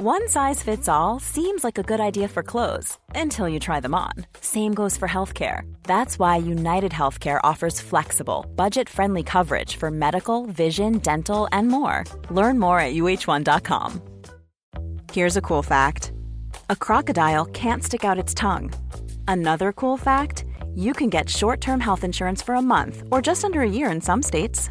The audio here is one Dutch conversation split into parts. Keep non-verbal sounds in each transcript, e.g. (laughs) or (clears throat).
One size fits all seems like a good idea for clothes until you try them on. Same goes for healthcare. That's why United Healthcare offers flexible, budget friendly coverage for medical, vision, dental, and more. Learn more at uh1.com. Here's a cool fact a crocodile can't stick out its tongue. Another cool fact you can get short term health insurance for a month or just under a year in some states.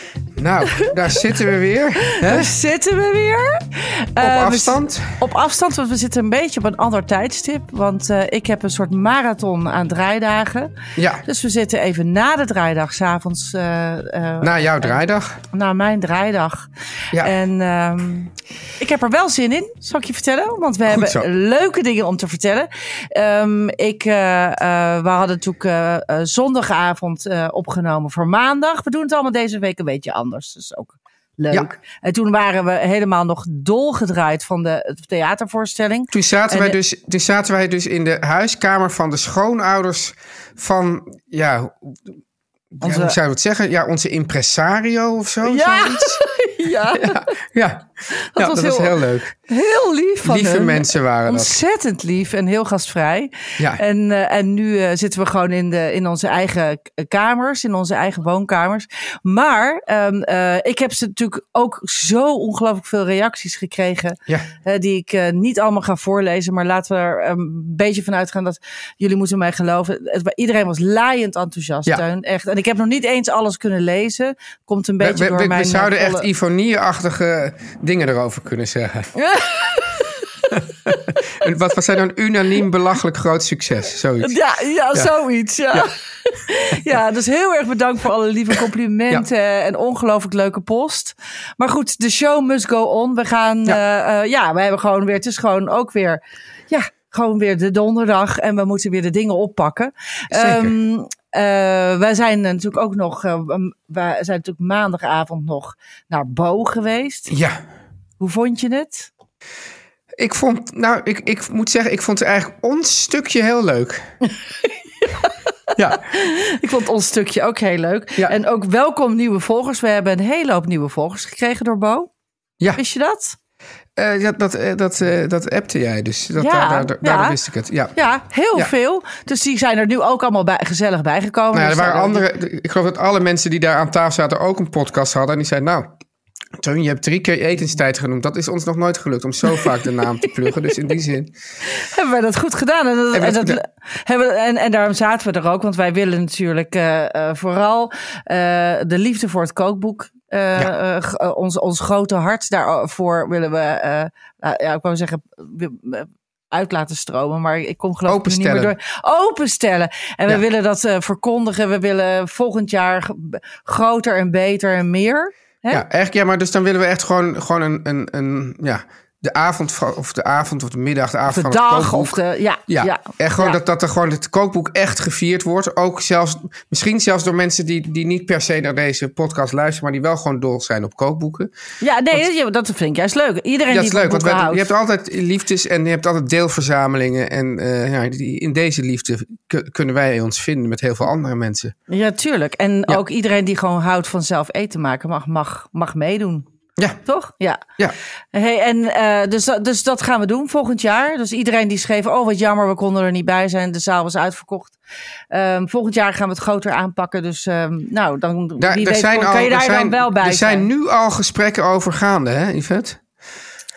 Nou, daar zitten we weer. Hè? Daar zitten we weer. Op Eh, we afstand. op afstand, want we zitten een beetje op een ander tijdstip. Want eh, ik heb een soort marathon aan draaidagen. Ja, Dus we zitten even na de draaidag, s'avonds, uh, na jouw draaidag. na mijn draaidag. Ja. En ehm, ik heb er wel zin in, zal ik je vertellen. Want we hebben zo. leuke dingen om te vertellen. Ehm, ik, eh, eh, we hadden natuurlijk eh, eh, zondagavond eh, opgenomen voor maandag. We doen het allemaal deze week een beetje anders. Is ook leuk. Ja. En toen waren we helemaal nog dolgedraaid van de theatervoorstelling. Toen zaten, En wij dus, toen zaten wij dus in de huiskamer van de schoonouders van, ja, hoe- ja, Onze- hoe zou je het zeggen? Ja, onze impresario of zo. Ja. zoiets. (laughs) (laughs) ja, ja, ja. ja was dat was heel- leuk. heel lief van Lieve hun. mensen waren dat. Ontzettend lief en heel gastvrij. Ja. En, eh, en nu eh, zitten we gewoon in, de, in onze eigen k- kamers, in onze eigen woonkamers. Maar ehm, eh, ik heb ze natuurlijk ook zo ongelooflijk veel reacties gekregen. Ja. eh, die ik eh, niet allemaal ga voorlezen. Maar laten we er een beetje van uitgaan dat jullie moeten mij geloven. Het, iedereen was laaiend enthousiast. Teun. Echt. En ik heb nog niet eens alles kunnen lezen. Komt een beetje we, door we- mijn... we zouden eh, echt volle- Ivonie-achtige dingen erover kunnen zeggen. En wat, wat zijn dan unaniem belachelijk groot succes? Zoiets. Ja, ja, zoiets. Ja. (laughs) Ja. dus heel erg bedankt voor alle lieve complimenten en ongelooflijk leuke post. Maar goed, de show must go on. We gaan, ja, ja we hebben gewoon weer, het is gewoon ook weer, ja, gewoon weer de donderdag en we moeten weer de dingen oppakken. Zeker. Ehm, eh, wij zijn natuurlijk ook nog, uh, wij zijn natuurlijk maandagavond nog naar Bo geweest. Ja. Hoe vond je het? Ik vond, nou, ik, ik moet zeggen, ik vond het eigenlijk ons stukje heel leuk. (laughs) ja. Ik vond ons stukje ook heel leuk. Ja. En ook welkom nieuwe volgers. We hebben een hele hoop nieuwe volgers gekregen door Bo. Ja, Wist je dat? Uh, ja dat, uh, dat, uh, dat appte jij dus. Dat, Ja, daar, daar, ja. daar wist ik het. Ja. Ja, heel Ja. veel. Dus die zijn er nu ook allemaal bij, gezellig bijgekomen. Nou, ja, er Dus, waren eh, andere, ik geloof dat alle mensen die daar aan tafel zaten ook een podcast hadden. En die zeiden, nou, Teun, je hebt drie keer etenstijd genoemd. Dat is ons nog nooit gelukt om zo (laughs) vaak de naam te pluggen. Dus in die zin. Hebben wij dat goed gedaan. En, dat, Hebben en, dat- hebben, en, en daarom zaten we er ook. Want wij willen natuurlijk eh, eh, vooral eh, de liefde voor het kookboek. Eh, Ja. eh, eh, ons, ons grote hart daarvoor willen we, nou, ja, ik wou zeggen, uit laten stromen. Maar ik kom geloof ik niet meer door. Openstellen. En we Ja. willen dat verkondigen. We willen volgend jaar groter en beter en meer. Hè? Ja, eigenlijk, ja, maar dus dan willen we echt gewoon, gewoon een, een, een, ja, de avond van, of de avond of de middag, de avond de van het dag kookboek. of de. Ja, Ja, ja, en gewoon ja. dat, dat er gewoon het kookboek echt gevierd wordt. Ook zelfs, misschien zelfs door mensen die, die niet per se naar deze podcast luisteren, maar die wel gewoon dol zijn op kookboeken. Ja, nee, dat, dat vind ik juist leuk. Iedereen dat die is leuk, want wij- je hebt altijd liefdes en je hebt altijd deelverzamelingen. En eh, ja, die, in deze liefde ku- kunnen wij ons vinden met heel veel andere mensen. Ja, tuurlijk. En ook iedereen die gewoon houdt van zelf eten maken, mag, mag, mag meedoen. Ja, Toch? Ja. ja. Hey, en eh, dus, dat- dus dat gaan we doen volgend jaar. Dus iedereen die schreef, oh wat jammer, we konden er niet bij zijn. De zaal was uitverkocht. Ehm, volgend jaar gaan we het groter aanpakken. Dus ehm, nou, dan Daar, wie daar weet, zijn kan al, je daar zijn, dan wel bij Er zijn zijn. nu al gesprekken over gaande, hè, Yvette?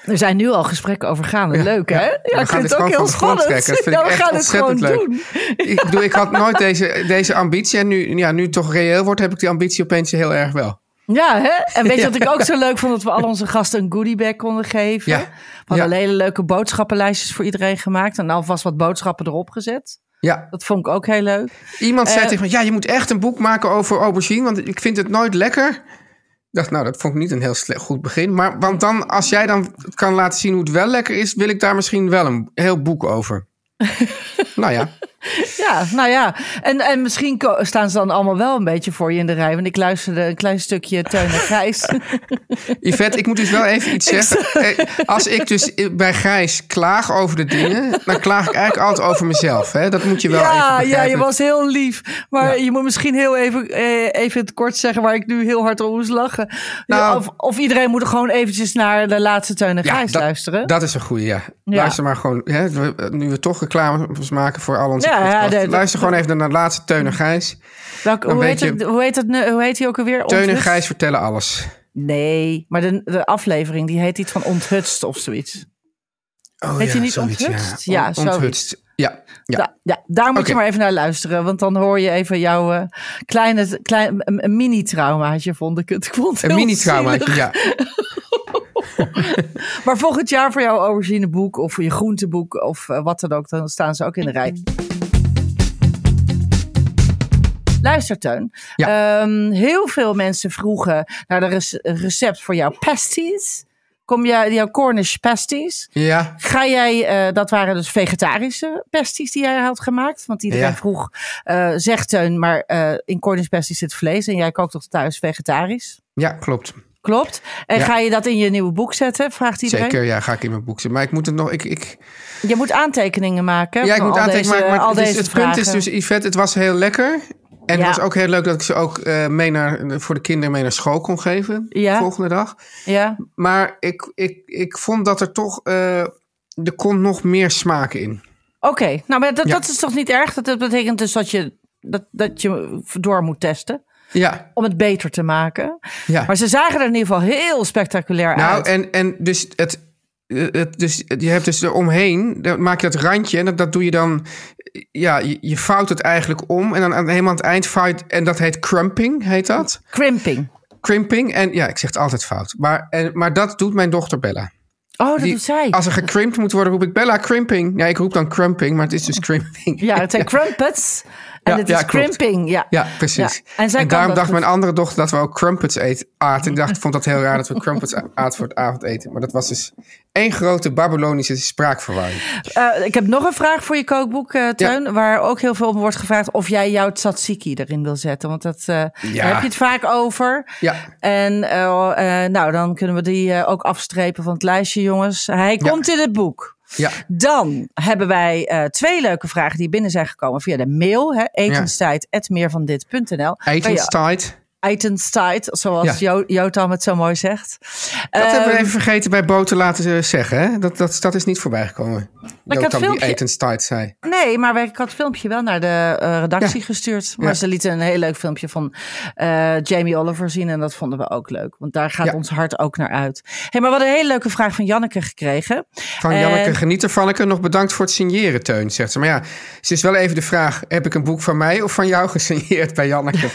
Er zijn nu al gesprekken over gaan. Ja, Leuk, ja. hè? Ja, gaan ik vind dit het ook heel spannend. Dat vind ja, ik we gaan het gewoon leuk. doen. Ik bedoel, ik had nooit deze, deze ambitie. En nu, ja, nu het toch reëel wordt, heb ik die ambitie opeens heel erg wel. Ja, hè? En weet je wat ik ook zo leuk vond? Dat we al onze gasten een goodiebag konden geven. Ja. We hadden Ja. hele leuke boodschappenlijstjes voor iedereen gemaakt. En alvast wat boodschappen erop gezet. Ja, Dat vond ik ook heel leuk. iemand zei Eh, tegen me, ja, je moet echt een boek maken over aubergine, want ik vind het nooit lekker. Ik dacht, nou, dat vond ik niet een heel sle- goed begin. Maar want dan, als jij dan kan laten zien hoe het wel lekker is, wil ik daar misschien wel een heel boek over. (laughs) nou ja, (laughs) Ja, nou ja. En, en misschien staan ze dan allemaal wel een beetje voor je in de rij. Want ik luisterde een klein stukje Teun en Gijs. (laughs) Yvette, ik moet dus wel even iets (laughs) zeggen. Eh, Als ik dus bij Gijs klaag over de dingen, dan klaag ik eigenlijk altijd over mezelf. Hè? Dat moet je wel even ja, ja, begrijpen. je was heel lief. Maar Ja. je moet misschien heel even, eh, even het kort zeggen waar ik nu heel hard om moest lachen. Nou- of, of iedereen moet er gewoon eventjes naar de laatste Teun en Ja, dat, luisteren. Dat is een goede, ja. Ja. Luister maar gewoon, hè, nu we toch reclames maken voor al onze Ja, ja, podcasts. de- de- Luister gewoon even naar de laatste Teun en Gijs. Welke, dan hoe, heet het, je- hoe, heet het, nu- hoe heet hij ook alweer? Teun en? Gijs vertellen alles. Nee, maar de, de aflevering die heet iets van onthutst of zoiets. Oh, Heet hij niet zoiets, Onthutst? Ja, Ja, On-. Onthutst. Ja, ja. Da- ja, daar moet je maar even naar luisteren. Want dan hoor je even jouw eh, kleine, klein, een, mini-traumaatje, vond ik het. Ik vond het een mini-traumaatje, ja. (laughs) Maar volgend jaar voor jouw aubergineboek of voor je groenteboek of eh, wat dan ook, dan staan ze ook in de rij. Luister, Teun. Ehm, heel veel mensen vroegen naar de rec- recept voor jouw pasties. Kom jij, jouw Cornish pasties. Ja, Ga jij, eh, dat waren dus vegetarische pasties die jij had gemaakt. Want iedereen Ja. vroeg, eh zegt Teun, maar eh, in Cornish pasties zit vlees. En jij kookt toch thuis vegetarisch? ja, klopt. Klopt. En Ja. ga je dat in je nieuwe boek zetten? Vraagt iedereen. Zeker, ja, ga ik in mijn boek zetten. Maar ik moet het nog, ik, ik, Je moet aantekeningen maken. ja, ik moet aantekeningen maken. Maar al het, is- deze het punt is dus, Yvette, het was heel lekker. En Ja. het was ook heel leuk dat ik ze ook eh, mee naar, voor de kinderen mee naar school kon geven. Ja. De volgende dag. Ja, Maar ik, ik, ik vond dat er toch, eh, er kon nog meer smaak in. oké. Nou, maar dat, Ja. dat is toch niet erg? Dat, dat betekent dus dat je, dat, dat je door moet testen. Ja, Om het beter te maken. ja. Maar ze zagen er in ieder geval heel spectaculair Nou, uit. en, en dus, het, het, dus je hebt dus eromheen, dan maak je dat randje en dat, dat doe je dan, ja, je, je vouwt het eigenlijk om en dan aan, helemaal aan het eind vouwt, en dat heet crumping, heet dat? Crimping. Crimping, en ja, ik zeg het altijd fout, maar, en, maar dat doet mijn dochter Bella. Oh, dat Die- doet zij. Als er gecrimpt moet worden, roep ik Bella crimping. Ja, ik roep dan crumping, maar het is dus crimping. Ja, het zijn (laughs) crumpets. En Ja, het ja, is klopt. crimping. Ja, Ja, precies. Ja, En, en daarom dacht goed. mijn andere dochter dat we ook crumpets eet, aten. Ik dacht, (laughs) ik vond dat heel raar dat we crumpets aten voor het avondeten. Maar dat was dus één grote Babylonische spraakverwarring. Eh, ik heb nog een vraag voor je kookboek, eh Teun. Waar ook heel veel om wordt gevraagd of jij jouw tzatziki erin wil zetten. Want dat, eh, daar heb je het vaak over. Ja. En nou, dan kunnen we die ook afstrepen van het lijstje, jongens. Hij Ja. komt in het boek. Ja, Dan hebben wij twee leuke vragen die binnen zijn gekomen via de mail. Etenstijd.meervandit.nl etenstijd. Etenstijd, zoals Ja. Jo- Jotam het zo mooi zegt. Dat hebben we Ehm, even vergeten bij Bo te laten eh, zeggen. Hè? Dat, dat, dat is niet voorbij gekomen. had Jotam die filmpje- etenstijd zei. Nee, maar ik had het filmpje wel naar de eh, redactie Ja. gestuurd. Maar Ja. ze lieten een heel leuk filmpje van eh, Jamie Oliver zien. En dat vonden we ook leuk. Want daar gaat ons hart ook naar uit. hey, maar we hadden een hele leuke vraag van Janneke gekregen. Van En- Janneke, geniet ervan. Ik nog bedankt voor het signeren, Teun, zegt ze. Maar ja, het is wel even de vraag... heb ik een boek van mij of van jou (laughs) gesigneerd bij Janneke?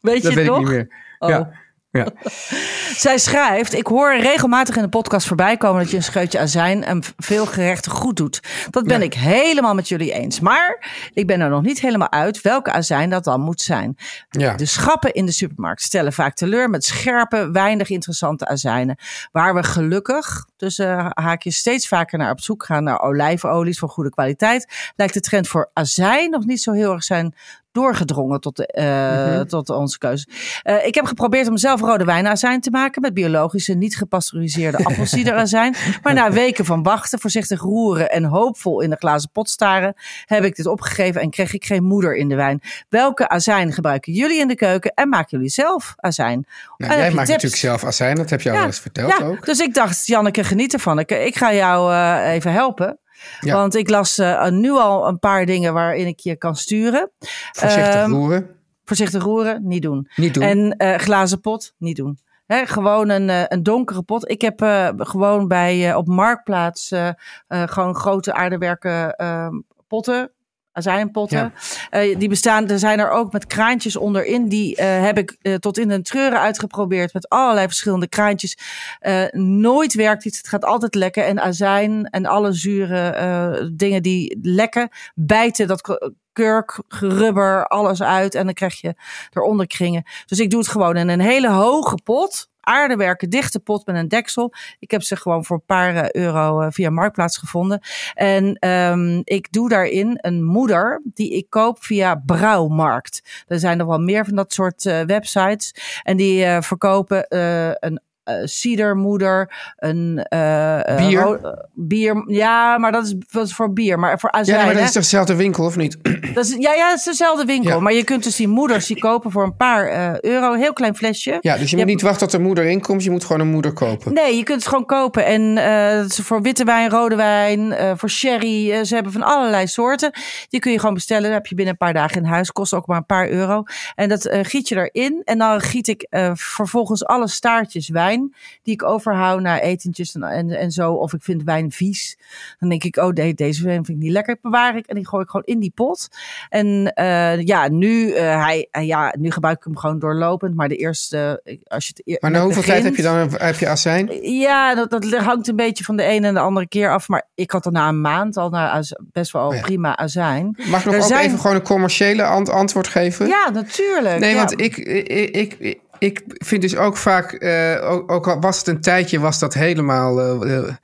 Weet Dat je weet ik niet meer. Oh. Ja. Ja. (laughs) Zij schrijft: Ik hoor regelmatig in de podcast voorbij komen dat je een scheutje azijn en veel gerechten goed doet. Dat ben Ja. ik helemaal met jullie eens. Maar ik ben er nog niet helemaal uit welke azijn dat dan moet zijn. Ja. De schappen in de supermarkt stellen vaak teleur met scherpe, weinig interessante azijnen. Waar we gelukkig, tussen haakjes, steeds vaker naar op zoek gaan naar olijfolies van goede kwaliteit, lijkt de trend voor azijn nog niet zo heel erg zijn doorgedrongen tot, de, eh, tot onze keuze. Eh, ik heb geprobeerd om zelf rode wijnazijn te maken met biologische, niet gepasteuriseerde (laughs) appelsiederazijn. Maar na weken van wachten, voorzichtig roeren en hoopvol in de glazen pot staren, heb ik dit opgegeven en kreeg ik geen moeder in de wijn. Welke azijn gebruiken jullie in de keuken en maken jullie zelf azijn? Nou, heb jij maakt tips? natuurlijk zelf azijn. Dat heb je al eens verteld ja, ook. Dus ik dacht, Janneke, geniet ervan. Ik, ik ga jou eh, even helpen. Ja. Want ik las eh, nu al een paar dingen waarin ik je kan sturen. Voorzichtig Ehm, roeren. Voorzichtig roeren, niet doen. Niet doen. En eh, glazen pot, niet doen. Gewoon een, eh, een donkere pot. Ik heb gewoon bij, op Marktplaats gewoon grote aardewerken eh, potten. Azijnpotten. Eh, die bestaan, er zijn er ook met kraantjes onderin. Die eh, heb ik eh, tot in de treuren uitgeprobeerd met allerlei verschillende kraantjes. Nooit werkt iets. Het gaat altijd lekken. En azijn en alle zure dingen die lekken, bijten dat kurk, rubber, alles uit. En dan krijg je eronder kringen. Dus ik doe het gewoon in een hele hoge pot. Aardewerken, dichte pot met een deksel. Ik heb ze gewoon voor een paar eh, euro eh, via Marktplaats gevonden. En ehm, ik doe daarin een moeder die ik koop via Brouwmarkt. Er zijn er wel meer van dat soort eh, websites. En die verkopen eh, een cidermoeder, een eh, eh, Bier? eh, bier. Ja, maar dat is, dat is voor bier. Maar voor azijn, Ja, maar dat is toch dezelfde winkel, of niet? (clears throat) Dat is, ja, ja, het is dezelfde winkel. Ja. Maar je kunt dus die moeders die kopen voor een paar eh, euro. Een heel klein flesje. Ja, dus je moet niet wachten tot er moeder inkomt. Je moet gewoon een moeder kopen. Nee, je kunt het gewoon kopen. En eh, dat is voor witte wijn, rode wijn, eh, voor sherry. eh, ze hebben van allerlei soorten. Die kun je gewoon bestellen. Dat heb je binnen een paar dagen in huis. Kost ook maar een paar euro. En dat eh, giet je erin. En dan giet ik eh, vervolgens alle staartjes wijn. Die ik overhoud naar etentjes en, en, en zo. Of ik vind wijn vies. Dan denk ik, oh nee, deze wijn vind ik niet lekker. Bewaar ik. En die gooi ik gewoon in die pot. En eh, ja, nu, eh, hij, eh, ja, nu gebruik ik hem gewoon doorlopend. Maar de eerste, als je het eer- Maar na hoeveel tijd heb je dan heb je azijn? ja, dat, dat hangt een beetje van de ene en de andere keer af. Maar ik had er na een maand al naar best wel Oh ja. prima azijn. Mag ik nog ook zijn- even gewoon een commerciële ant- antwoord geven? Ja, natuurlijk. Nee, ja. want ik, ik, ik, ik vind dus ook vaak, eh, ook, ook al was het een tijdje, was dat helemaal, eh,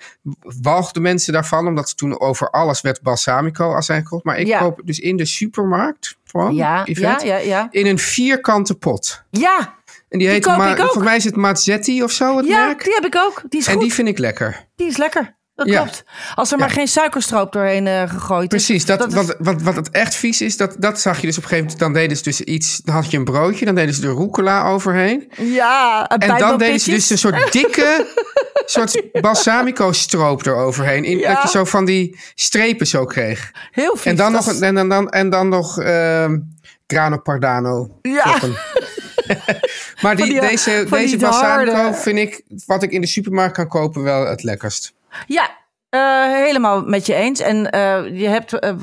walgden mensen daarvan, omdat ze toen over alles werd balsamico azijn gekocht. Maar ik Ja. koop dus in de supermarkt, gewoon, Ja, ja, Yvette, ja, ja. in een vierkante pot. Ja, En die heet, koop Ma- ik ook. volgens mij is het Mazzetti of zo, het ja merk. die heb ik ook. Die is en goed. die vind ik lekker. Die is lekker. Dat Ja. klopt. Als er maar Ja. geen suikerstroop doorheen eh, gegooid is. Precies, dat, is- wat, wat, wat het echt vies is, dat, dat zag je dus op een gegeven moment. Dan deden ze dus iets, dan had je een broodje, dan deden ze er rucola overheen. Ja, En dan deden ze dus een soort dikke, (laughs) soort balsamico stroop eroverheen. In, Ja. Dat je zo van die strepen zo kreeg. Heel vies. En dan nog, is- en dan, dan, en dan nog ehm grano pardano. Ja. (laughs) maar die, deze, deze balsamico harde- vind ik, wat ik in de supermarkt kan kopen, wel het lekkerst. Ja, eh, helemaal met je eens. En eh, je hebt eh,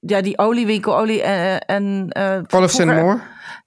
ja, die oliewinkel, olie en... en.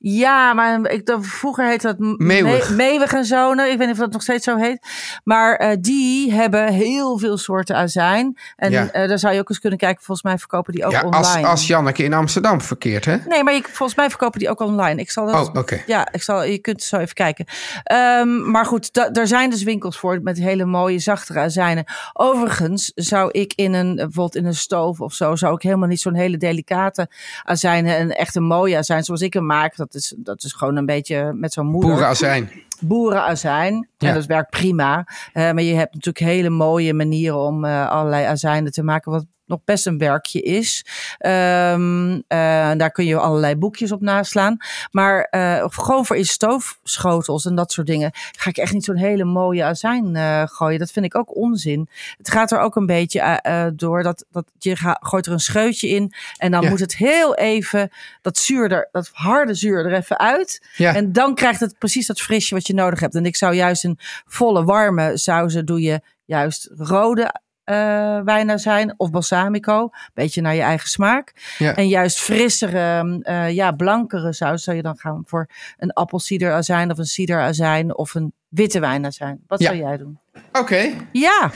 Ja, maar ik, dat- vroeger heette dat Meeuwig. Me- Meeuwig en Zonen. Ik weet niet of dat nog steeds zo heet. Maar eh, die hebben heel veel soorten azijn. En Ja. eh, daar zou je ook eens kunnen kijken. Volgens mij verkopen die ook Ja, online. als, als Janneke in Amsterdam verkeert, hè? Nee, maar je, volgens mij verkopen die ook online. Ik zal dat, Oh, oké. Ja, ik zal, je kunt zo even kijken. Ehm, maar goed, da- er zijn dus winkels voor met hele mooie, zachtere azijnen. Overigens zou ik in een, bijvoorbeeld in een stoof of zo, zou ik helemaal niet zo'n hele delicate azijnen, een echt een mooie azijn zoals ik hem maak. Dat is, dat is gewoon een beetje met zo'n moeder Boerenazijn. boerenazijn. Ja. En dat werkt prima. Eh, maar je hebt natuurlijk hele mooie manieren om eh, allerlei azijnen te maken. Wat nog best een werkje is. Ehm, eh, daar kun je allerlei boekjes op naslaan. Maar eh, gewoon voor in stoofschotels en dat soort dingen ga ik echt niet zo'n hele mooie azijn eh, gooien. Dat vind ik ook onzin. Het gaat er ook een beetje door dat, dat je ga- gooit er een scheutje in en dan Ja. moet het heel even dat zuur er, dat harde zuur er even uit. Ja. En dan krijgt het precies dat frisje wat je nodig hebt. En ik zou juist een volle warme sauzen doe je juist rode eh wijnen zijn of balsamico, beetje naar je eigen smaak. Ja. En juist frissere, eh, ja, blankere saus zou je dan gaan voor een appelsiederazijn of een ciderazijn of een witte wijnazijn. Wat Ja. zou jij doen? Oké. Ja,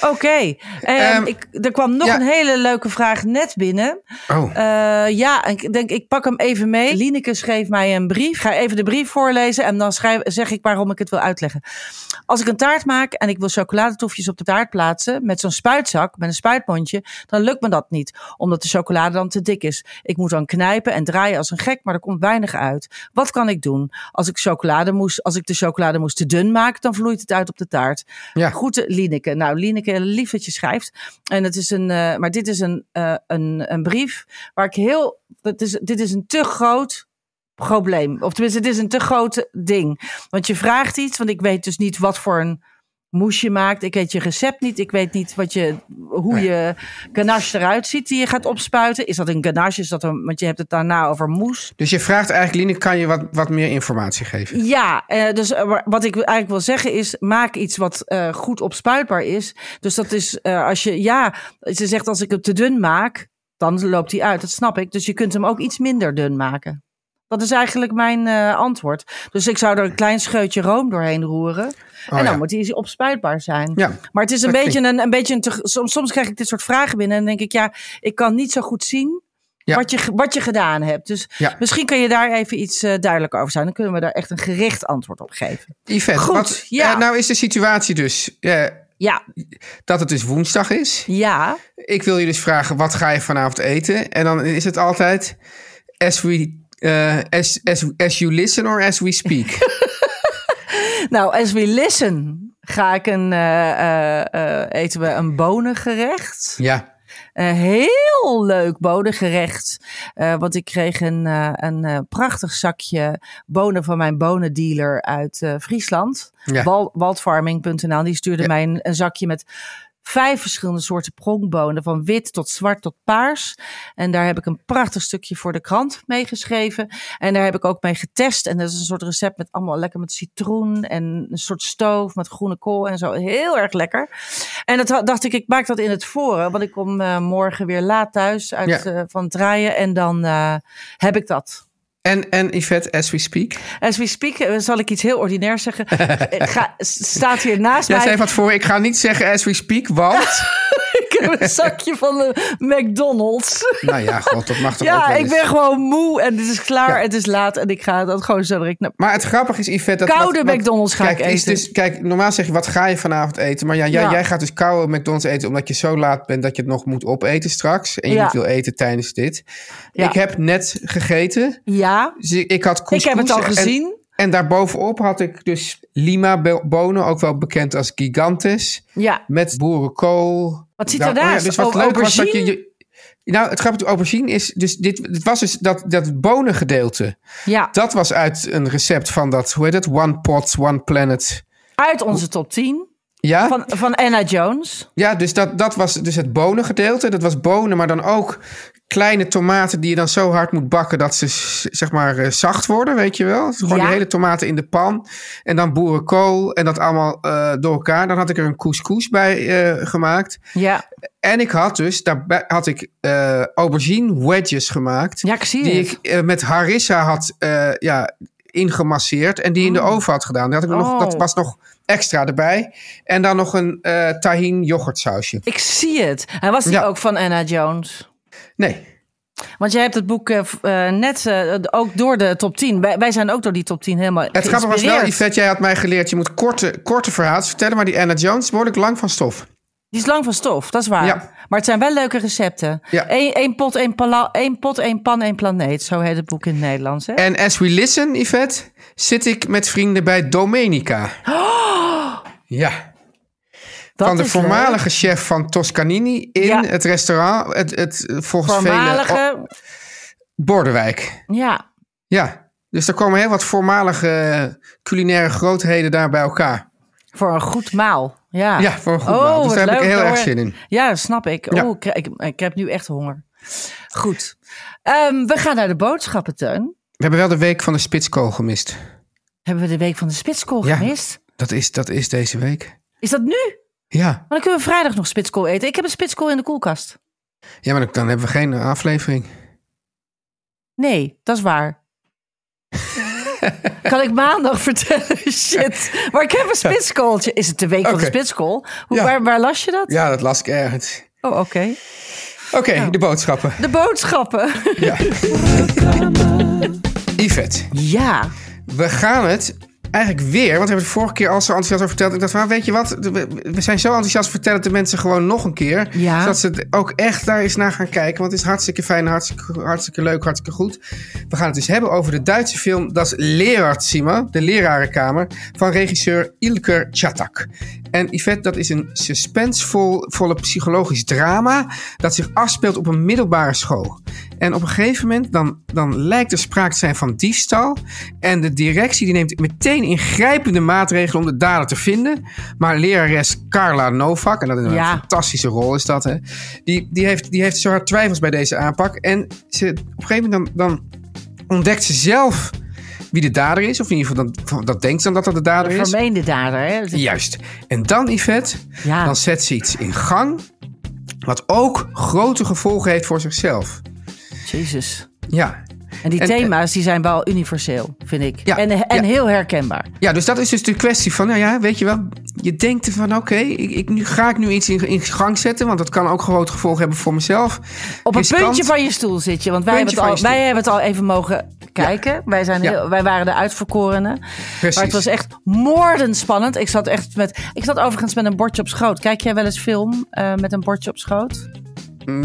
oké. Ehm, Ehm, ik, er kwam nog ja. een hele leuke vraag net binnen. Oh. Eh, ja, ik denk, ik pak hem even mee. Lineke schreef mij een brief. Ga even de brief voorlezen en dan schrijf, zeg ik waarom ik het wil uitleggen. Als ik een taart maak en ik wil chocoladetoefjes op de taart plaatsen met zo'n spuitzak, met een spuitmondje, dan lukt me dat niet, omdat de chocolade dan te dik is. Ik moet dan knijpen en draaien als een gek, maar er komt weinig uit. Wat kan ik doen? Als ik, chocolademousse, als ik de chocolademousse te dun maak, dan vloeit het uit op de taart. Ja. Groeten, Lineke. Nou, Lineke, lief dat je schrijft. En het is een, eh, maar dit is een, eh, een, een brief waar ik heel, dat is, dit is een te groot probleem. Of tenminste, het is een te groot ding. Want je vraagt iets, want ik weet dus niet wat voor een moes je maakt. Ik weet je recept niet. Ik weet niet wat je, hoe Nee. je ganache eruit ziet die je gaat opspuiten. Is dat een ganache? Is dat een, want je hebt het daarna over moes. Dus je vraagt eigenlijk, Line, kan je wat, wat meer informatie geven? Ja, eh, dus eh, wa- wat ik eigenlijk wil zeggen is, maak iets wat eh, goed opspuitbaar is. Dus dat is eh, als je, ja, ze zegt als ik het te dun maak, dan loopt hij uit. Dat snap ik. Dus je kunt hem ook iets minder dun maken. Dat is eigenlijk mijn eh, antwoord. Dus ik zou er een klein scheutje room doorheen roeren. en dan Oh, ja. moet hij opspuitbaar zijn. Ja, Maar het is een beetje een, een beetje een. te- soms, soms krijg ik dit soort vragen binnen en dan denk ik, ja, ik kan niet zo goed zien Ja. wat, je, wat je gedaan hebt. Dus Ja. misschien kun je daar even iets eh, duidelijker over zijn. Dan kunnen we daar echt een gericht antwoord op geven. Yvette, Goed, wat, ja. eh, nou is de situatie dus Ja, dat het dus woensdag is. ja. Ik wil je dus vragen, wat ga je vanavond eten? En dan is het altijd as we... eh, as, as, as you listen or as we speak. (laughs) Nou, as we listen, ga ik een, eh, eh, eten we een bonengerecht. ja, Een heel leuk bonengerecht. Want ik kreeg een, een prachtig zakje bonen van mijn bonendealer uit Friesland. Ja. Wal- Waldfarming.nl. Die stuurde Ja. mij een, een zakje met vijf verschillende soorten pronkbonen. Van wit tot zwart tot paars. En daar heb ik een prachtig stukje voor de krant mee geschreven. En daar heb ik ook mee getest. En dat is een soort recept met allemaal lekker met citroen. En een soort stoof met groene kool en zo. Heel erg lekker. En dat dacht ik, ik maak dat in het voren. Want ik kom eh, morgen weer laat thuis uit, Ja. eh, van het draaien. En dan eh, heb ik dat. En, en Yvette, as we speak. As we speak, eh, zal ik iets heel ordinairs zeggen. (laughs) Ga, s- staat hier naast Jij mij. zei wat voor, ik ga niet zeggen as we speak, want... (laughs) Ik heb een (laughs) zakje van de McDonald's. nou ja, god, dat mag toch ook Ja, wel ik ben gewoon moe en het is klaar. Ja. Het is laat en ik ga dat gewoon zo direct. Maar het grappige is, Yvette... Dat Koude wat- wat- McDonald's ga kijk, ik eten. Dus, kijk, normaal zeg je, wat ga je vanavond eten? Maar ja, jij, Ja. jij gaat dus koude McDonald's eten... omdat je zo laat bent dat je het nog moet opeten straks. En je niet wil eten tijdens dit. Ik heb net gegeten. Ja, Dus ik, ik had ik heb het al en- gezien. En, daarbovenop had ik dus lima bo- bonen, ook wel bekend als gigantes. Ja, Met boerenkool. Wat zit Nou, daarnaast? oh ja, dus wat leuk was dat je... nou, het grappige aubergine is... Dus dit, het was dus dat, dat bonengedeelte. ja. Dat was uit een recept van dat, hoe heet het? One Pot, One Planet. uit onze top 10 Ja, van, van Anna Jones. ja dus dat, dat was dus het bonengedeelte. Dat was bonen, maar dan ook kleine tomaten die je dan zo hard moet bakken dat ze zeg maar eh, zacht worden, weet je wel. Dus gewoon Ja. die hele tomaten in de pan. En dan boerenkool en dat allemaal eh, door elkaar. Dan had ik er een couscous bij eh, gemaakt. Ja, En ik had dus, daarbij had ik aubergine wedges gemaakt. ja ik zie die het. ik met harissa had ja, ingemasseerd en die in de oven had gedaan. Dat, had ik nog, Oh. dat was nog extra erbij. En dan nog een tahin yoghurtsausje. Ik zie het. En was die Ja. ook van Anna Jones? Nee, Want jij hebt het boek eh, eh, net eh, ook door de top 10. Wij, wij zijn ook door die top 10 helemaal het grappige was wel. Yvette, jij had mij geleerd... je moet korte, korte verhalen vertellen... maar die Anna Jones is behoorlijk lang van stof. Die is lang van stof, dat is waar. Ja. Maar het zijn wel leuke recepten. Ja. Eén één pot, één, pala- één pot, één pan, één planeet. Zo heet het boek in het Nederlands. Hè? En as we listen, Yvette... zit ik met vrienden bij Domenica. Ja, Dat van de leuk. voormalige chef van Toscanini... in Ja. het restaurant, het, het, volgens velen... Voormalige, Bordewijk. ja. Ja, dus er komen heel wat voormalige culinaire grootheden daar bij elkaar. Voor een goed maal. Ja, Ja, voor een goed oh, maal. Dus daar heb ik heel erg zin in. Ja, dat snap ik. Ja. Oh, ik, ik, ik heb nu echt honger. Goed. Ehm, we gaan naar de boodschappen, Teun. We hebben wel de week van de spitskool gemist. Hebben we de week van de spitskool Ja. gemist? Dat is, dat is deze week. Is dat nu? Ja, Maar dan kunnen we vrijdag nog spitskool eten. Ik heb een spitskool in de koelkast. ja maar dan, dan hebben we geen aflevering. Nee, dat is waar. (laughs) kan ik maandag vertellen? (laughs) Shit. Maar ik heb een spitskooltje. Is het de week van de spitskool? Hoe, Ja. waar, waar las je dat? Ja, dat las ik ergens. Oh, oké. Oké, de boodschappen. De boodschappen. Ja. (laughs) Yvette, ja. we gaan het eigenlijk weer, want we hebben het vorige keer al zo enthousiast over verteld. Ik dacht, van, weet je wat, we, zijn zo enthousiast, vertellen de mensen gewoon nog een keer. Ja. Zodat ze het ook echt daar eens naar gaan kijken. Want het is hartstikke fijn, hartstikke, hartstikke leuk, hartstikke goed. We gaan het dus hebben over de Duitse film Das Lehrerzimmer, de lerarenkamer, van regisseur Ilker Chatak. En Yvette, dat is een suspensvolle psychologisch drama dat zich afspeelt op een middelbare school. En op een gegeven moment dan, dan lijkt er sprake te zijn van diefstal. En de directie die neemt meteen ingrijpende maatregelen om de dader te vinden. Maar lerares Carla Novak, en dat is een Ja. fantastische rol is dat, hè, die, die, heeft, die heeft zo hard twijfels bij deze aanpak. En ze, op een gegeven moment dan, dan ontdekt ze zelf wie de dader is. Of in ieder geval, dat, dat denkt dan dat dat de dader is. Vermeende dader, hè? Juist. En dan, Yvette, Ja. dan zet ze iets in gang. Wat ook grote gevolgen heeft voor zichzelf. Jezus. Ja, En die En- thema's die zijn wel universeel, vind ik. Ja, en en ja. heel herkenbaar. Ja, dus dat is dus de kwestie van, nou ja, weet je wel, je denkt van oké, ik, ik, nu ga ik nu iets in, in gang zetten, want dat kan ook grote gevolgen hebben voor mezelf. Op een Riskant. puntje van je stoel zit je. Want wij, hebben het, al, wij hebben het al even mogen kijken. Wij, zijn heel, wij waren de uitverkorenen. Precies. Maar het was echt moordend spannend. Ik zat echt met. Ik zat overigens met een bordje op schoot. Kijk jij wel eens film eh, met een bordje op schoot?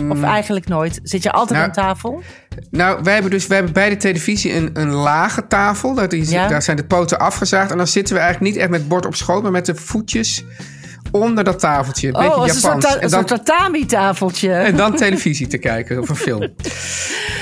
Of eigenlijk nooit? Zit je altijd Mm. Nou, aan tafel? Nou, wij hebben dus wij hebben bij de televisie een, een lage tafel. Dat is, Ja. Daar zijn de poten afgezaagd. En dan zitten we eigenlijk niet echt met bord op schoot, maar met de voetjes onder dat tafeltje. Een Oh, beetje soort, Japans. een dan, soort tatami-tafeltje. en dan televisie te kijken of een film. (laughs)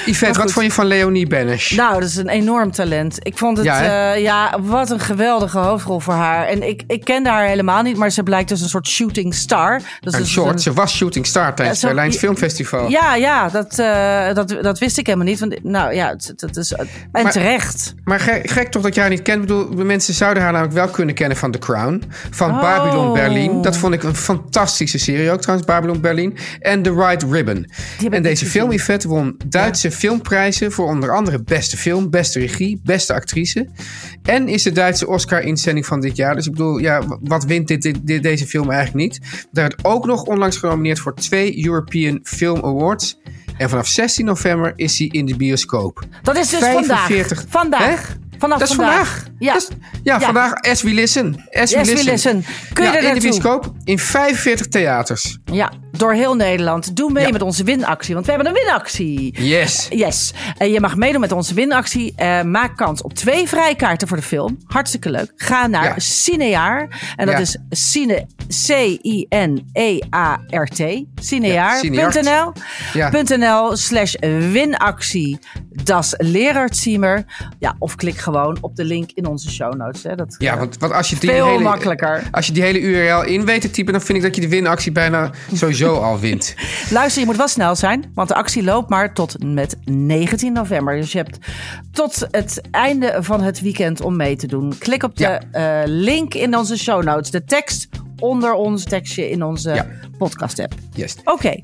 Yvette, wat vond je van Leonie Benesch? Nou, dat is een enorm talent. Ik vond het, Ja, hè? ja wat een geweldige hoofdrol voor haar. En ik, ik kende haar helemaal niet, maar ze blijkt dus een soort shooting star. Dus een dus short, een- ze was shooting star tijdens het Berlijns Filmfestival. Ja, ja, dat, eh, dat, dat wist ik helemaal niet. Want, nou ja, het is, en Maar- terecht. Maar gek, gek toch dat jij haar niet kent. Ik bedoel, mensen zouden haar namelijk wel kunnen kennen van The Crown. Van Oh. Babylon Berlin. Dat vond ik een fantastische serie ook trouwens, Babylon Berlin. En The White Ribbon. En deze film, Yvette, won Duitse filmprijzen... voor onder andere beste film, beste regie, beste actrice. En is de Duitse Oscar-inzending van dit jaar. Dus ik bedoel, ja, wat wint dit, dit, dit- deze film eigenlijk niet? Daar werd ook nog onlangs genomineerd voor twee European Film Awards... En vanaf 16 november is hij in de bioscoop. Dat is dus 45. vandaag. Vandaag. Hè? Vanaf Dat is vandaag. Ja. Is- ja, Ja. vandaag as we listen. As we listen. listen. Kun je Ja, er in de bioscoop in 45 theaters. Ja, door heel Nederland. Doe mee Ja. met onze winactie, want we hebben een winactie. Yes. Yes. En je mag meedoen met onze winactie. Eh, maak kans op twee vrijkaarten voor de film. Hartstikke leuk. Ga naar Ja. Cineaar. En dat Ja. is Cine, C-I-N-E-A-R-T. Cineaar.nl Ja, Ja. .nl slash winactie. Das Lerardziemer. Ja, of klik gewoon op de link in onze show notes. Hè. Dat, Ja, eh, want, want als je die Veel hele, makkelijker. Als je die hele URL in weet te typen, dan vind ik dat je de winactie bijna sowieso (laughs) al wint. (laughs) Luister, je moet wel snel zijn, want de actie loopt maar tot met 19 november. Dus je hebt tot het einde van het weekend om mee te doen. Klik op de Ja. eh, link in onze show notes, de tekst onder ons tekstje in onze Ja. podcast app. Yes. Oké,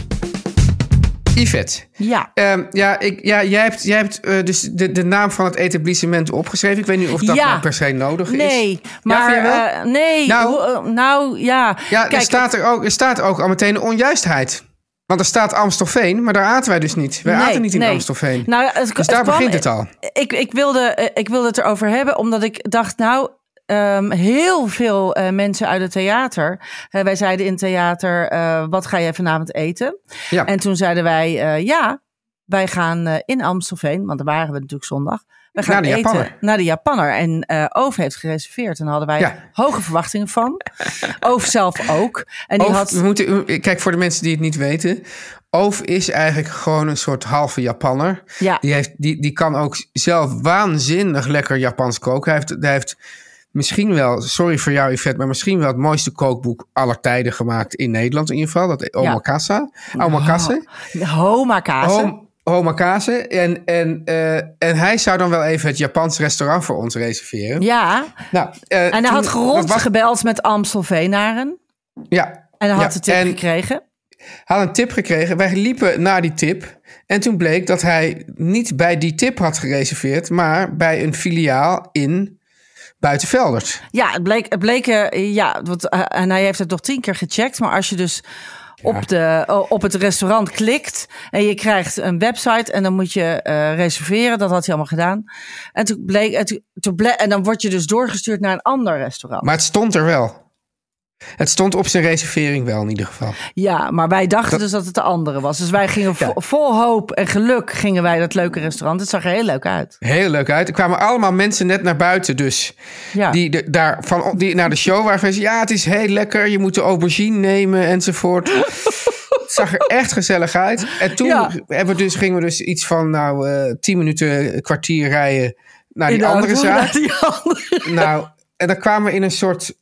Yvette. ja. Ehm, ja, ik, ja, jij hebt, jij hebt eh, dus de, de naam van het etablissement opgeschreven. Ik weet niet of dat Ja. nou per se nodig is. Nee, maar eh, nee. Nou. eh, nou ja. Ja, er Kijk, staat er, ook, er staat ook al meteen een onjuistheid. Want er staat Amstelveen, maar daar aten wij dus niet. Wij nee, aten niet in nee. Amstelveen. Nou, het, dus daar kwam- begint het al. Ik, ik, wilde, ik wilde het erover hebben, omdat ik dacht, nou, ehm, heel veel eh, mensen uit het theater. eh, wij zeiden in het theater, eh, wat ga jij vanavond eten? Ja. En toen zeiden wij, ja, wij gaan in Amstelveen, want daar waren we natuurlijk zondag. We gaan Naar de eten Japanner. naar de Japanner. En eh Oof heeft gereserveerd. En daar hadden wij Ja. hoge verwachtingen van. (laughs) Oof zelf ook. En die Oof, had... we moeten, kijk, voor de mensen die het niet weten. Oof is eigenlijk gewoon een soort halve Japanner. Ja. Die, heeft, die, die kan ook zelf waanzinnig lekker Japans koken. Hij heeft, hij heeft misschien wel, sorry voor jou Yvette, maar misschien wel het mooiste kookboek aller tijden gemaakt in Nederland in ieder geval. Dat Omakase. Omakase. Homakase. Hom- Homakase. En, en, eh, en hij zou dan wel even het Japans restaurant voor ons reserveren. Ja. Nou, eh, En hij toen- had gerond was- gebeld met Amstelveenaren. Ja. En hij had Ja, de tip en- gekregen. had een tip gekregen. Wij liepen naar die tip. En toen bleek dat hij niet bij die tip had gereserveerd, maar bij een filiaal in Buitenveldert. Ja, het bleek, het bleek eh, ja, want, eh, en hij heeft het nog tien keer gecheckt. Maar als je dus op, de, eh, op het restaurant klikt en je krijgt een website en dan moet je reserveren. Dat had hij allemaal gedaan. En toen bleek, en, toen, en dan word je dus doorgestuurd naar een ander restaurant. Maar het stond er wel. Het stond op zijn reservering wel in ieder geval. ja, maar wij dachten dus dat het de andere was. Dus wij gingen vo- vol hoop en geluk gingen wij dat leuke restaurant. Het zag er heel leuk uit. Heel leuk uit. Er kwamen allemaal mensen net naar buiten dus. Ja. Die, de, daar, van, die naar de show waren geweest. Ja, het is heel lekker. Je moet de aubergine nemen enzovoort. het zag er echt gezellig uit. En toen Ja. hebben we dus, gingen we dus iets van nou, eh, tien minuten, kwartier rijden naar die andere zaak. (laughs) naar die andere. Nou, en dan kwamen we in een soort...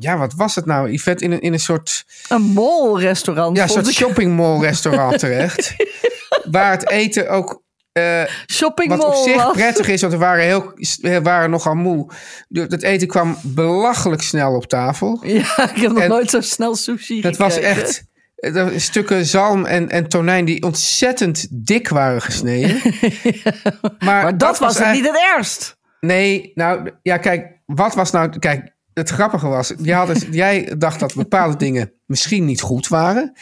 Ja, wat was het nou? Yvette, in een, in een soort, Een mol-restaurant. ja, een soort ik. shopping mall restaurant terecht. (laughs) waar het eten ook... eh, Shopping wat op zich prettig is, want we waren, heel, we waren nogal moe. Het eten kwam belachelijk snel op tafel. Ja, ik heb nog En nooit zo snel sushi Het was echt... eh, stukken zalm en, en tonijn die ontzettend dik waren gesneden. (laughs) maar, Maar dat was het niet het ergst. Nee, nou ja, kijk, wat was nou. Kijk, het grappige was, jij, had (laughs) jij dacht dat bepaalde dingen misschien niet goed waren.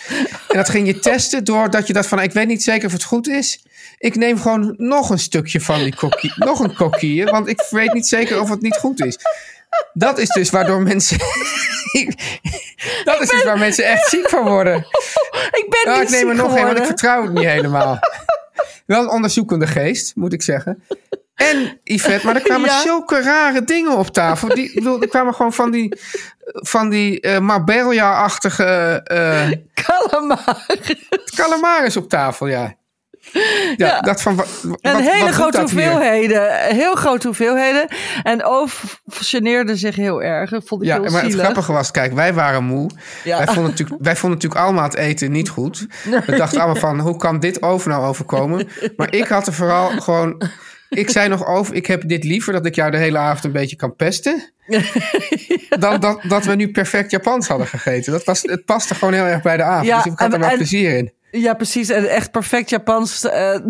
En dat ging je testen doordat je dacht van, ik weet niet zeker of het goed is. Ik neem gewoon nog een stukje van die kokkie, nog een kokkie, want ik weet niet zeker of het niet goed is. Dat is dus waardoor mensen. (laughs) dat is dus waar mensen echt ziek van worden. (laughs) Ik ben Nou, niet ik neem er nog een, want ik vertrouw het niet helemaal. Wel een onderzoekende geest, moet ik zeggen. En Yvette, maar er kwamen (laughs) Ja. zulke rare dingen op tafel. Die, bedoel, er kwamen gewoon van die, van die eh Marbella-achtige eh Calamari. calamaris op tafel, ja. Ja, Ja. dat van... Wat, En wat- hele wat grote hoeveelheden. Heel grote hoeveelheden. En Oof geneerde zich heel erg. Dat vond ik Ja, heel maar het grappige was, kijk, wij waren moe. Ja. Wij, vonden natuurlijk, wij vonden natuurlijk allemaal het eten niet goed. We dachten allemaal van, hoe kan dit over nou overkomen? Maar ik had er vooral gewoon... Ik zei nog over, ik heb dit liever dat ik jou de hele avond een beetje kan pesten. Dan dat, dat we nu perfect Japans hadden gegeten. Dat was, het paste gewoon heel erg bij de avond. Ja, dus ik had er wel en- plezier in. Ja, precies. En echt perfect Japans. da-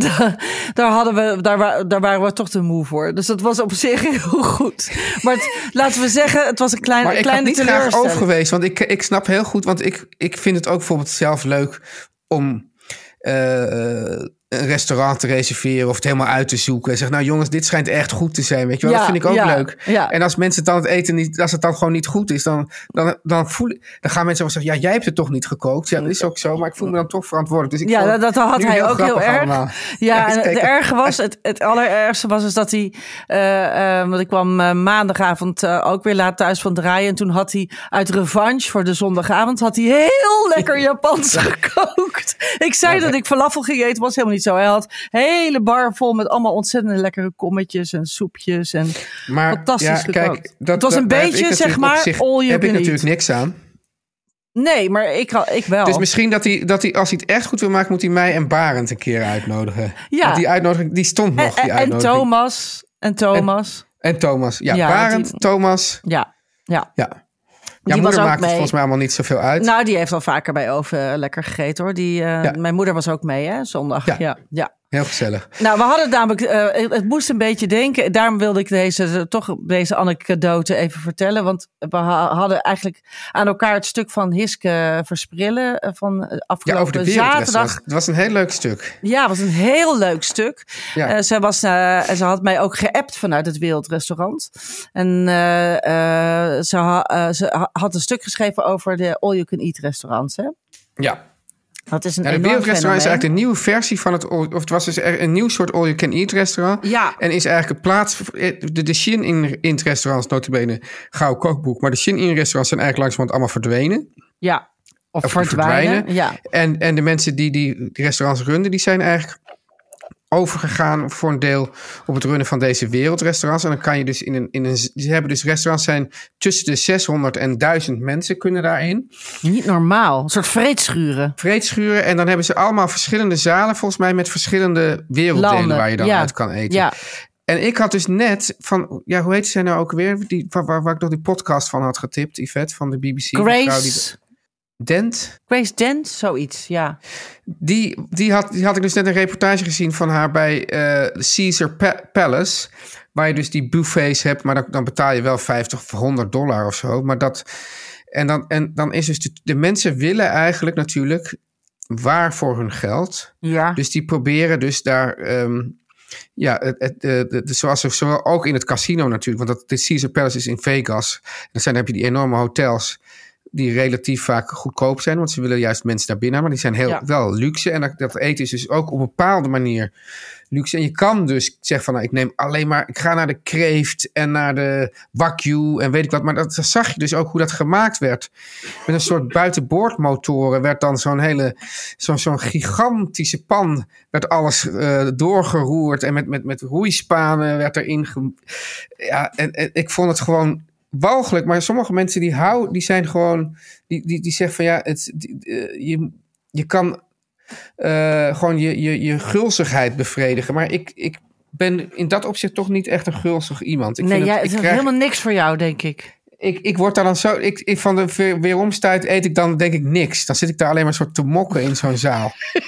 daar, hadden we, daar, daar waren we toch te moe voor. Dus dat was op zich heel goed. Maar het- laten we zeggen, het was een klein, Maar ik had kleine niet graag over geweest. Want ik, ik snap heel goed. Want ik, ik vind het ook bijvoorbeeld zelf leuk om eh, een restaurant te reserveren. Of het helemaal uit te zoeken. En zeg, nou jongens, dit schijnt echt goed te zijn. Weet je wel, Ja, dat vind ik ook ja, leuk. ja. En als mensen dan het eten niet, als het dan gewoon niet goed is, dan, dan, dan, voel, dan gaan mensen wel zeggen, ja, jij hebt het toch niet gekookt. Ja, dat is ook zo. Maar ik voel me dan toch verantwoordelijk. Dus ik Ja, dat, dat had hij ook heel erg. allemaal. Ja, en het erge was, het, het allerergste was is dat hij, eh, eh, want ik kwam eh, maandagavond ook weer laat thuis van draaien. En toen had hij uit revanche voor de zondagavond, had hij heel lekker (laughs) Japans gekookt. Ik zei dat ik falafel ging eten, was helemaal niet zo. Hij had hele bar vol met allemaal ontzettend lekkere kommetjes en soepjes en Maar fantastisch ja, gekookt. kijk, dat, Het was dat- een beetje, zeg maar, zich- all you heb ik natuurlijk niks aan. Nee, maar ik, ik wel. Dus misschien dat hij, dat hij, als hij het echt goed wil maken, moet hij mij en Barend een keer uitnodigen. Ja. Want die uitnodiging, die stond nog, en, die en, en uitnodiging. Thomas. En Thomas. En Thomas. Ja, Ja, Barend, die- Thomas. ja, ja. Ja. Die Ja, was moeder ook maakt het volgens mij allemaal niet zoveel uit. Nou, die heeft al vaker bij Oven lekker gegeten hoor. Die, eh, Ja. Mijn moeder was ook mee, hè, zondag. Ja. Ja. Ja, Heel gezellig. Nou, we hadden namelijk, eh, het moest een beetje denken. Daarom wilde ik deze, toch deze anekdote even vertellen. Want we ha- hadden eigenlijk aan elkaar het stuk van Hiske Versprillen eh, van eh, Ja, afgelopen over de zaterdag. Het was een heel leuk stuk. Ja, was een heel leuk stuk. Ja. Eh, ze, was, eh, ze had mij ook geappt vanuit het Wereldrestaurant. En eh, eh, ze, ha- eh, ze ha- had een stuk geschreven over de all-you-can-eat restaurants. Hè? Ja. Dat is een Ja, de wereldrestaurant is eigenlijk een nieuwe versie van het... Of het was dus er- een nieuw soort all-you-can-eat restaurant. Ja. En is eigenlijk een plaats... De, de Shin in, in het restaurant is notabene gauw kookboek. Maar de Shin in restaurants zijn eigenlijk langzamerhand allemaal verdwenen. Ja. Of, Of die verdwijnen. Ja. En, en de mensen die, die restaurants runnen, die zijn eigenlijk overgegaan voor een deel op het runnen van deze wereldrestaurants. En dan kan je dus in een, in een ze hebben dus restaurants zijn tussen de 600 en 1000 mensen kunnen daarin. Niet normaal. Een soort vreedschuren. Vreedschuren en dan hebben ze allemaal verschillende zalen volgens mij met verschillende werelddelen Landen, waar je dan ja. uit kan eten. Ja. En ik had dus net van, ja, hoe heet zij nou ook weer? Die, waar, waar, waar ik nog die podcast van had getipt, Yvette van de BBC. Grace. Dent. Grace Dent, zoiets. Ja. Die, die, had, die had ik dus net een reportage gezien van haar bij eh, Caesar Pa- Palace. Waar je dus die buffets hebt, maar dan, dan betaal je wel 50 of 100 dollar of zo. Maar dat, en, dan, en dan is dus de, de mensen willen eigenlijk natuurlijk waar voor hun geld. Ja. Dus die proberen dus daar. ehm, ja, het, het, de, de, de- zoals zowel ook in het casino natuurlijk. Want dat, de Caesar Palace is in Vegas. Dan, zijn, dan heb je die enorme hotels. Die relatief vaak goedkoop zijn. Want ze willen juist mensen daar binnen. Maar die zijn heel, Ja. wel luxe. En dat, dat eten is dus ook op een bepaalde manier luxe. En je kan dus zeggen van nou, ik neem alleen maar. Ik ga naar de kreeft en naar de wagyu en weet ik wat. Maar dat, dat zag je dus ook hoe dat gemaakt werd. Met een soort buitenboordmotoren werd dan zo'n hele. Zo'n zo'n gigantische pan. Werd alles eh, doorgeroerd. En met, met, met roeispanen werd erin. Ge... Ja, en, en ik vond het gewoon walgelijk. Maar sommige mensen die houden, die zijn gewoon. Die, die, die zeggen van ja, het, die- eh, je, je kan eh, gewoon je, je, je gulzigheid bevredigen. Maar ik, ik ben in dat opzicht toch niet echt een gulzig iemand. Ik nee, vind jij, het, ik is krijg- helemaal niks voor jou, denk ik. ik, ik word daar dan zo... Ik, ik van de weer- weeromstuit eet ik dan denk ik niks. Dan zit ik daar alleen maar soort te mokken in zo'n zaal. (laughs)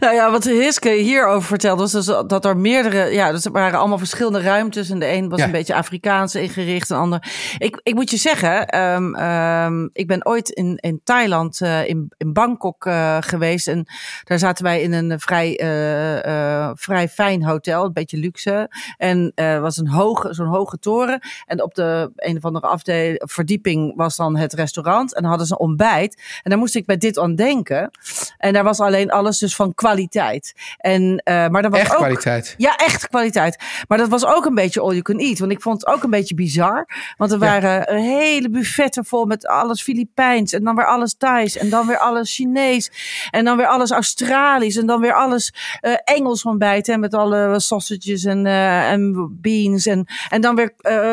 Nou ja, wat Hiske hierover vertelde, was dus dat er meerdere, ja, dus er waren allemaal verschillende ruimtes. En de een was Ja. een beetje Afrikaans ingericht, en de ander. Ik, ik moet je zeggen, ehm, ehm, ik ben ooit in, in Thailand, eh, in, in Bangkok eh, geweest. En daar zaten wij in een vrij, eh, vrij fijn hotel, een beetje luxe. En was een hoge, zo'n hoge toren. En op de een of andere afdeling, verdieping was dan het restaurant. En dan hadden ze een ontbijt. En daar moest ik bij dit aan denken. En daar was alleen alles dus van kwaliteit. En, eh, maar dat was Echt ook, kwaliteit. Ja, echt kwaliteit. Maar dat was ook een beetje all you can eat. Want ik vond het ook een beetje bizar. Want er waren hele buffetten vol met alles Filipijns. En dan weer alles Thais. En dan weer alles Chinees. En dan weer alles Australisch. En dan weer alles eh, Engels ontbijt. Hè, met alle sausages en, eh, en beans. En, en dan weer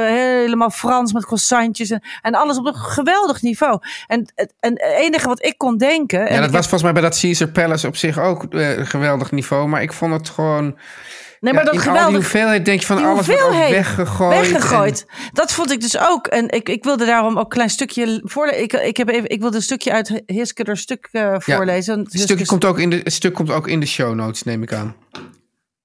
helemaal Frans met croissantjes. En, en alles op een geweldig niveau. En, het- en het enige wat ik kon denken... en Ja, dat was volgens mij bij dat Caesar Palace op zich ook eh, geweldig niveau. Maar ik vond het gewoon... Nee, ja, maar dat in al die geweldig hoeveelheid denk je van alles wordt weggegooid. Weggegooid. Dat vond ik dus ook. En ik, ik wilde daarom ook een klein stukje voorlezen. Ik, ik, heb even, ik wilde een stukje uit Hiske er stuk eh, voorlezen. Het, stukje komt ook in de, het stuk komt ook in de show notes, neem ik aan.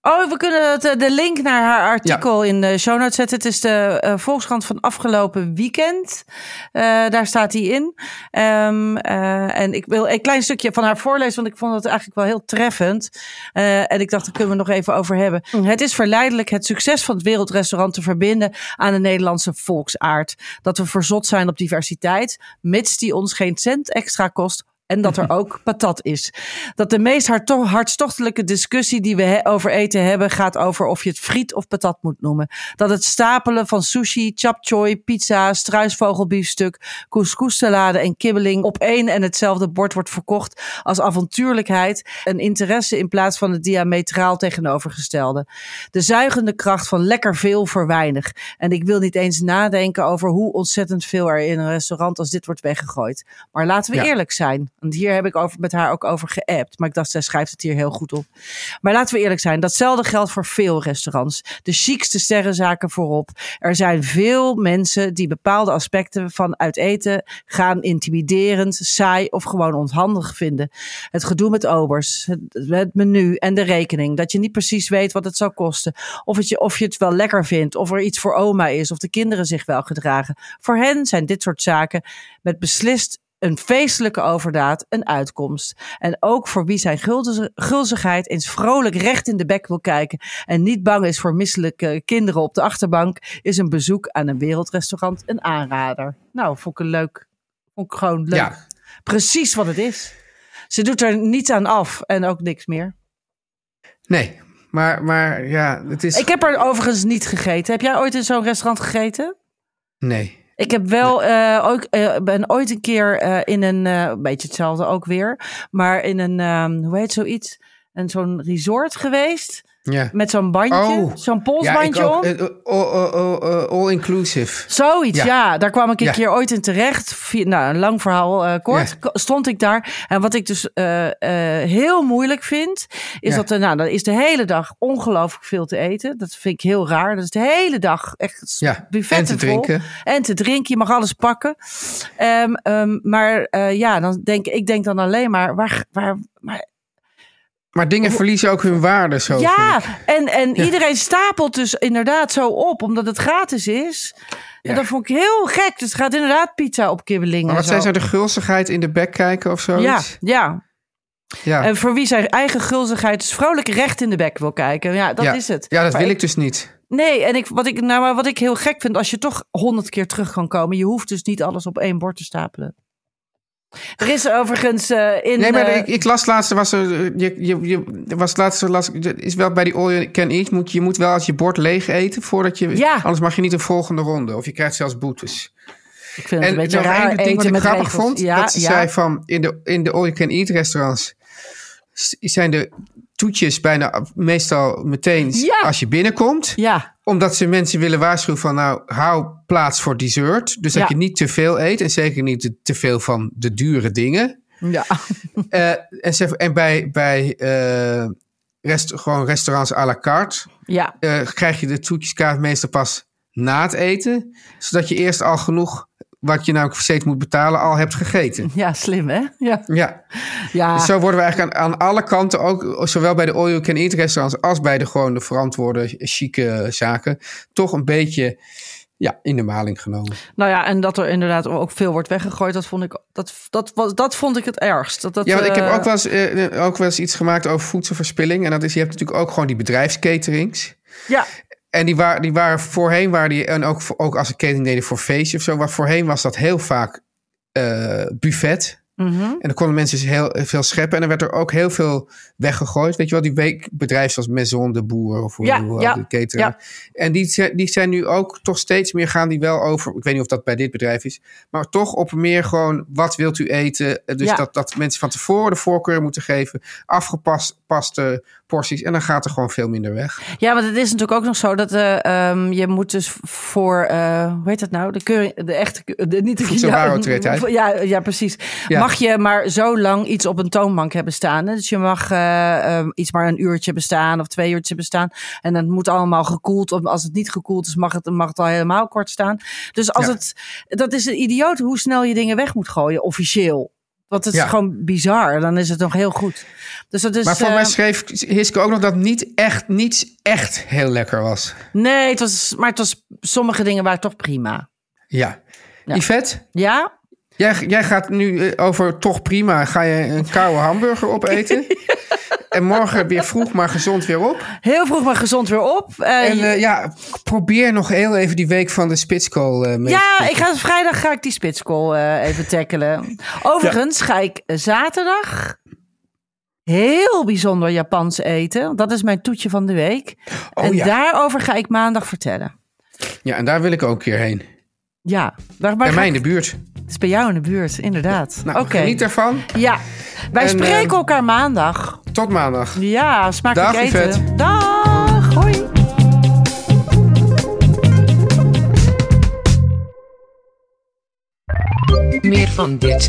Oh, we kunnen het, eh, de link naar haar artikel in de show notes zetten. Het is de eh, Volkskrant van afgelopen weekend. Eh, daar staat hij in. Ehm, eh, en ik wil een klein stukje van haar voorlezen, want ik vond het eigenlijk wel heel treffend. En ik dacht, daar kunnen we nog even over hebben. Het is verleidelijk het succes van het wereldrestaurant te verbinden aan de Nederlandse volksaard. Dat we verzot zijn op diversiteit, mits die ons geen cent extra kost en dat er ook patat is. Dat de meest hartstochtelijke discussie die we over eten hebben gaat over of je het friet of patat moet noemen. Dat het stapelen van sushi, chapchoy, pizza, struisvogelbiefstuk, couscoussalade en kibbeling op één en hetzelfde bord wordt verkocht als avontuurlijkheid en interesse in plaats van het diametraal tegenovergestelde. De zuigende kracht van lekker veel voor weinig. En ik wil niet eens nadenken over hoe ontzettend veel er in een restaurant als dit wordt weggegooid. Maar laten we Ja. eerlijk zijn. Want hier heb ik over, met haar ook over geappt. Maar ik dacht, zij schrijft het hier heel goed op. Maar laten we eerlijk zijn. Datzelfde geldt voor veel restaurants. De chicste sterrenzaken voorop. Er zijn veel mensen die bepaalde aspecten van uit eten gaan intimiderend, saai of gewoon onhandig vinden. Het gedoe met obers, het, het menu en de rekening. Dat je niet precies weet wat het zou kosten. Of, het je, of je het wel lekker vindt. Of er iets voor oma is. Of de kinderen zich wel gedragen. Voor hen zijn dit soort zaken met beslist een feestelijke overdaad een uitkomst. En ook voor wie zijn gulzigheid eens vrolijk recht in de bek wil kijken en niet bang is voor misselijke kinderen op de achterbank, is een bezoek aan een wereldrestaurant een aanrader. Nou, vond ik een leuk. Vond ik gewoon leuk. Ja. Precies wat het is. Ze doet er niets aan af en ook niks meer. Nee, maar, maar ja, het is... Ik heb er overigens niet gegeten. Heb jij ooit in zo'n restaurant gegeten? Nee. Ik heb wel eh, ook eh, ben ooit een keer eh, in een een beetje hetzelfde ook weer, maar in een ehm, hoe heet zoiets, een zo'n resort geweest Ja. met zo'n bandje, Oh. zo'n polsbandje om. Eh, all, all- all- all inclusive. Zoiets, ja. Ja. Daar kwam ik een keer ooit in terecht. Nou, een lang verhaal eh, kort. Stond ik daar. En wat ik dus eh, eh, heel moeilijk vind, is dat er, nou, dan is de hele dag ongelooflijk veel te eten. Dat vind ik heel raar. Dat is de hele dag echt Ja, en te vol. drinken. En te drinken. Je mag alles pakken. Ehm, ehm, maar eh, ja, dan denk ik denk dan alleen maar, waar, waar, maar Maar dingen verliezen ook hun waarde zo. ja, ik. en, en iedereen stapelt dus inderdaad zo op, omdat het gratis is. En dat vond ik heel gek. Dus het gaat inderdaad pizza op kibbeling Maar wat zijn zo de gulzigheid in de bek kijken of zo? Ja, ja. ja. En voor wie zijn eigen gulzigheid dus vrolijk recht in de bek wil kijken. Ja, dat ja. is het. Ja, dat Maar wil ik dus niet. Nee, en ik, wat, ik, nou, maar wat ik heel gek vind, als je toch honderd keer terug kan komen, je hoeft dus niet alles op één bord te stapelen. Er is overigens eh, in. Nee, maar eh, ik, ik las laatst, was er, je, je, je was laatst, las, is wel bij die all you can eat, moet, je moet wel als je bord leeg eten voordat je, Ja. anders mag je niet een volgende ronde. Of je krijgt zelfs boetes. ik vind het En een beetje raar ding wat ik grappig regels. vond, Ja, dat ze ja. zei van, in de, in de all you can eat restaurants zijn de toetjes bijna meestal meteen als je binnenkomt. Ja, Omdat ze mensen willen waarschuwen van nou, hou plaats voor dessert. Dus dat Ja. je niet te veel eet en zeker niet te- veel van de dure dingen. ja. (laughs) Eh, en, ze, en bij, bij eh, rest, gewoon restaurants à la carte ja. eh, krijg je de toetjeskaart meestal pas na het eten. Zodat je eerst al genoeg, wat je nou steeds moet betalen, al hebt gegeten. Ja, slim hè? Ja. Ja, ja. dus zo worden we eigenlijk aan, aan alle kanten, ook zowel bij de all you can eat restaurants als bij de gewoon de verantwoorde, chique zaken, toch een beetje ja, in de maling genomen. Nou ja, en dat er inderdaad ook veel wordt weggegooid, dat vond ik, dat, dat, was, dat vond ik het ergst. Dat, dat, Ja, want ik heb eh, ook wel, eens, eh, ook wel eens iets gemaakt over voedselverspilling. En dat is, je hebt natuurlijk ook gewoon die bedrijfscaterings. Ja, En die, waren die waren voorheen, waren die, en ook, ook als ik catering deden voor feestje of zo, waar voorheen was dat heel vaak eh, buffet. mhm. En dan konden mensen dus heel veel scheppen. En er werd er ook heel veel weggegooid. Weet je wel, die weekbedrijven zoals Maison de Boer of hoe Ja, hoe- ja, de catering. ja. En die, zijn- die zijn nu ook toch steeds meer gaan die wel over. Ik weet niet of dat bij dit bedrijf is. Maar toch op meer gewoon, wat wilt u eten? Dus Ja. dat, dat mensen van tevoren de voorkeur moeten geven. Afgepaste porties. En dan gaat er gewoon veel minder weg. Ja, want het is natuurlijk ook nog zo dat eh, ehm, je moet dus voor, eh, hoe heet dat nou? De keuring, de echte, de, niet de Voedselwarenautoriteit. Ja, ja, ja, precies. Ja. Mag je maar zo lang iets op een toonbank hebben staan. Hè? Dus je mag eh, ehm, iets maar een uurtje bestaan of twee uurtjes bestaan. En dan moet allemaal gekoeld. Of Als het niet gekoeld is, mag het, mag het al helemaal kort staan. Dus als Ja. het, dat is een idioot hoe snel je dingen weg moet gooien, officieel. Want het is gewoon bizar. Dan is het nog heel goed. Dus dat is. maar voor eh, mij schreef Hiske ook nog dat niet echt, niets echt heel lekker was. Nee, het was, maar het was, sommige dingen waren toch prima. Ja. Ja. Yvette, Ja? Jij, jij gaat nu eh, over toch prima, ga je een koude hamburger opeten. (laughs) En morgen weer vroeg, maar gezond weer op. Heel vroeg maar gezond weer op. Eh, En eh, ja, probeer nog heel even die week van de spitskool eh mee. ja, ik ga, vrijdag ga ik die spitskool even tackelen. Overigens ga ik zaterdag heel bijzonder Japans eten. Dat is mijn toetje van de week. Oh en ja. daarover ga ik maandag vertellen. Ja, en daar wil ik ook een keer heen. Ja, daar Bij mij in de buurt. Het is bij jou in de buurt, inderdaad. Nou, Oké. geniet ervan. Ja, wij En, spreken eh, elkaar maandag. Tot maandag. Ja, smakelijk Dag, eten. Yvette. Dag, hoi. Meer van dit.